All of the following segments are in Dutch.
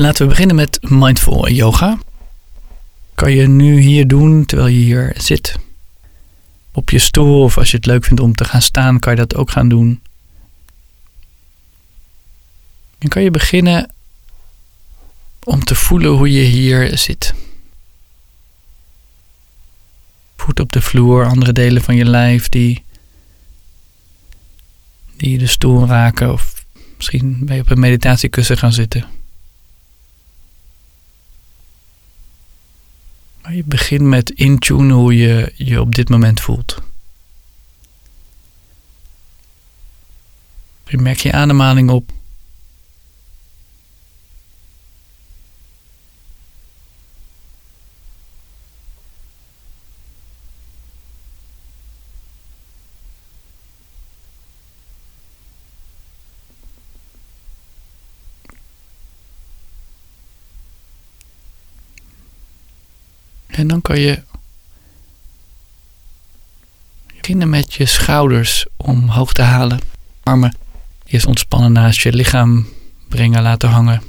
laten we beginnen met mindful yoga. Kan je nu hier doen terwijl je hier zit. Op je stoel of als je het leuk vindt om te gaan staan, kan je dat ook gaan doen. Dan kan je beginnen om te voelen hoe je hier zit. Voet op de vloer, andere delen van je lijf die, die de stoel raken of misschien ben je op een meditatiekussen gaan zitten. Je begint met intunen hoe je je op dit moment voelt. Je merkt je ademhaling op. En dan kan je beginnen met je schouders omhoog te halen. Armen eerst ontspannen naast je lichaam brengen, laten hangen.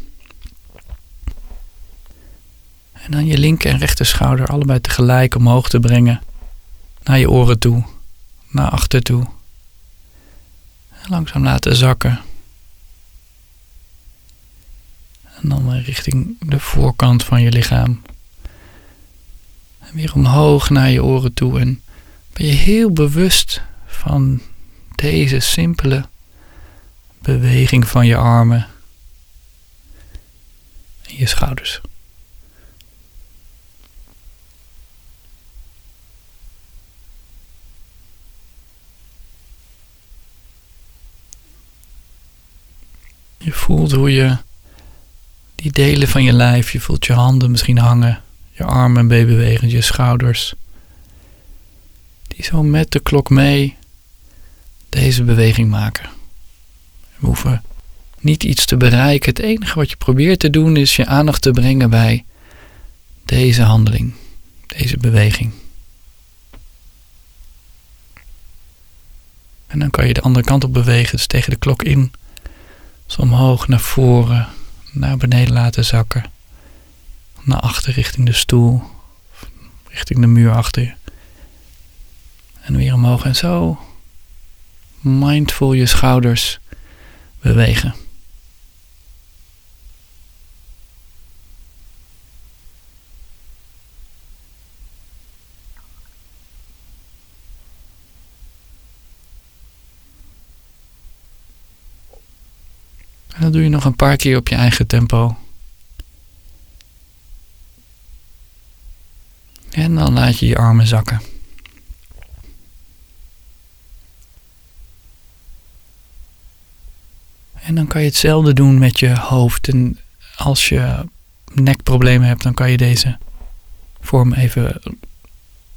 En dan je linker en rechter schouder allebei tegelijk omhoog te brengen. Naar je oren toe, naar achter toe. En langzaam laten zakken. En dan richting de voorkant van je lichaam weer omhoog naar je oren toe. En ben je heel bewust van deze simpele beweging van je armen en je schouders. Je voelt hoe je die delen van je lijf, je voelt je handen misschien hangen je armen meebewegen, je schouders. Die zo met de klok mee deze beweging maken. We hoeven niet iets te bereiken. Het enige wat je probeert te doen is je aandacht te brengen bij deze handeling, deze beweging. En dan kan je de andere kant op bewegen, dus tegen de klok in. Zo omhoog naar voren, naar beneden laten zakken naar achter richting de stoel, richting de muur achter je. En weer omhoog en zo mindful je schouders bewegen. En dat doe je nog een paar keer op je eigen tempo. En laat je je armen zakken. En dan kan je hetzelfde doen met je hoofd. En als je nekproblemen hebt, dan kan je deze vorm even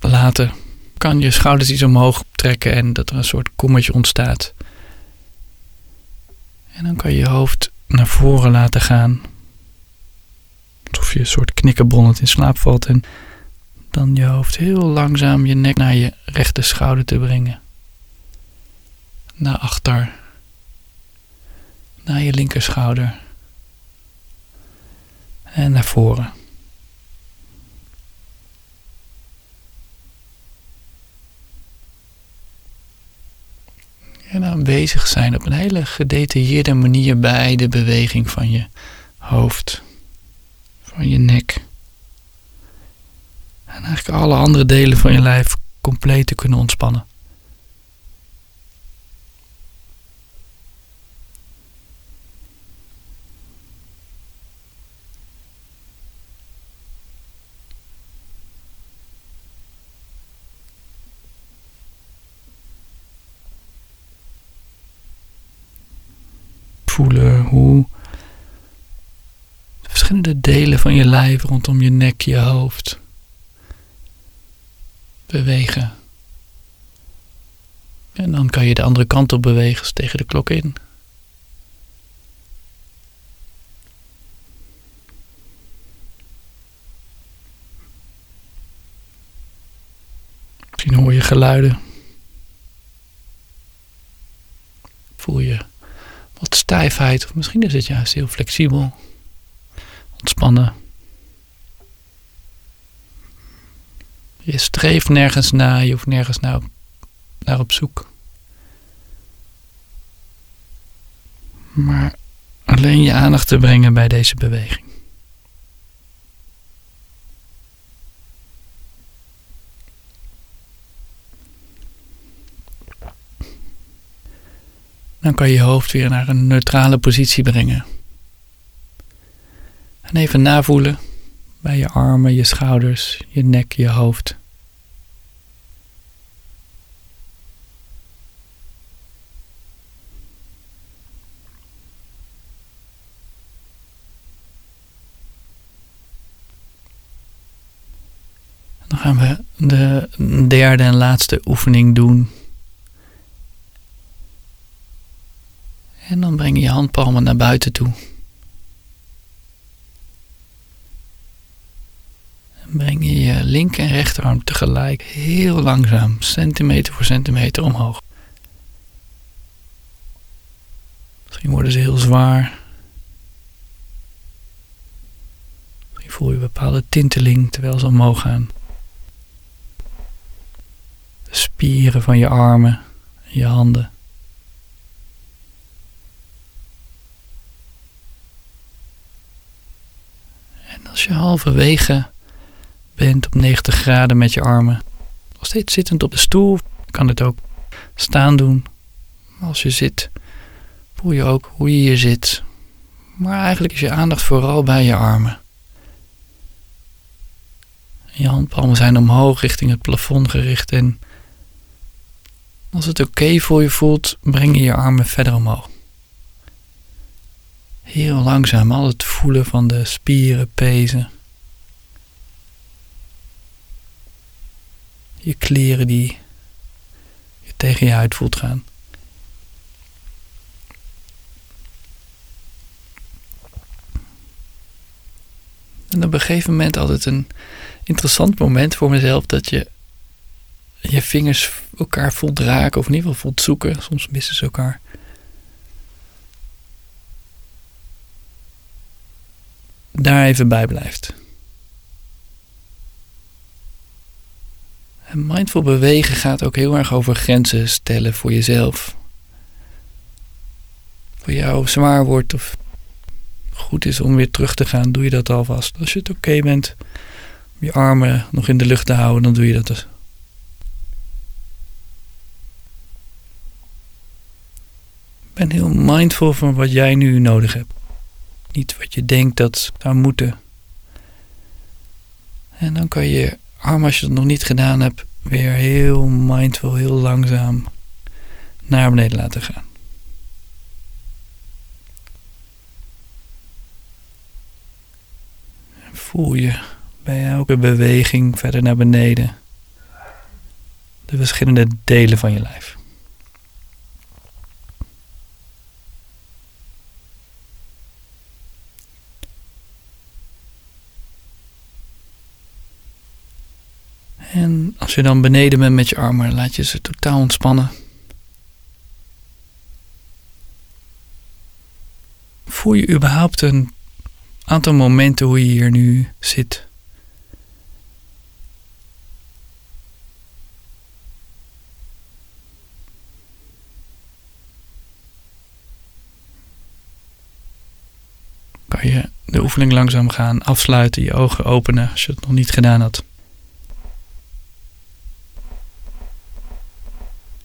laten. Kan je schouders iets omhoog trekken en dat er een soort kommetje ontstaat. En dan kan je je hoofd naar voren laten gaan. Alsof je een soort knikkenbonnend in slaap valt. En dan je hoofd heel langzaam je nek naar je rechter schouder te brengen. Naar achter. Naar je linkerschouder. En naar voren. En aanwezig zijn op een hele gedetailleerde manier bij de beweging van je hoofd, van je nek. Alle andere delen van je lijf compleet te kunnen ontspannen. voelen hoe de verschillende delen van je lijf rondom je nek, je hoofd, bewegen. En dan kan je de andere kant op bewegen, dus tegen de klok in. Misschien hoor je geluiden. Voel je wat stijfheid, of misschien is het juist heel flexibel. ontspannen. Je streeft nergens naar, je hoeft nergens naar, naar op zoek. Maar alleen je aandacht te brengen bij deze beweging. Dan kan je je hoofd weer naar een neutrale positie brengen. En even navoelen bij je armen, je schouders, je nek, je hoofd. Dan gaan we de derde en laatste oefening doen En dan breng je je handpalmen naar buiten toe. Breng je je linker en rechterarm tegelijk heel langzaam, centimeter voor centimeter omhoog. Misschien worden ze heel zwaar. Misschien voel je bepaalde tinteling terwijl ze omhoog gaan. De spieren van je armen en je handen. Als je halverwege bent op 90 graden met je armen, nog steeds zittend op de stoel, kan het ook staan doen. Als je zit, voel je ook hoe je hier zit. Maar eigenlijk is je aandacht vooral bij je armen. Je handpalmen zijn omhoog richting het plafond gericht en als het oké voor je voelt, breng je je armen verder omhoog. Heel langzaam al het voelen van de spieren pezen. Je kleren die je tegen je huid voelt gaan. En op een gegeven moment altijd een interessant moment voor mezelf dat je je vingers elkaar voelt raken of in ieder geval voelt zoeken. Soms missen ze elkaar. daar even bij blijft. Mindful bewegen gaat ook heel erg over grenzen stellen voor jezelf. Voor jou zwaar wordt of goed is om weer terug te gaan, doe je dat alvast. Als je het oké bent om je armen nog in de lucht te houden, dan doe je dat dus. Ben heel mindful van wat jij nu nodig hebt. Niet wat je denkt dat zou moeten. En dan kan je arm, als je het nog niet gedaan hebt, weer heel mindful, heel langzaam naar beneden laten gaan. voel je bij elke beweging verder naar beneden de verschillende delen van je lijf. En als je dan beneden bent met je armen, laat je ze totaal ontspannen. Voel je überhaupt een aantal momenten hoe je hier nu zit? Kan je de oefening langzaam gaan afsluiten, je ogen openen als je het nog niet gedaan had.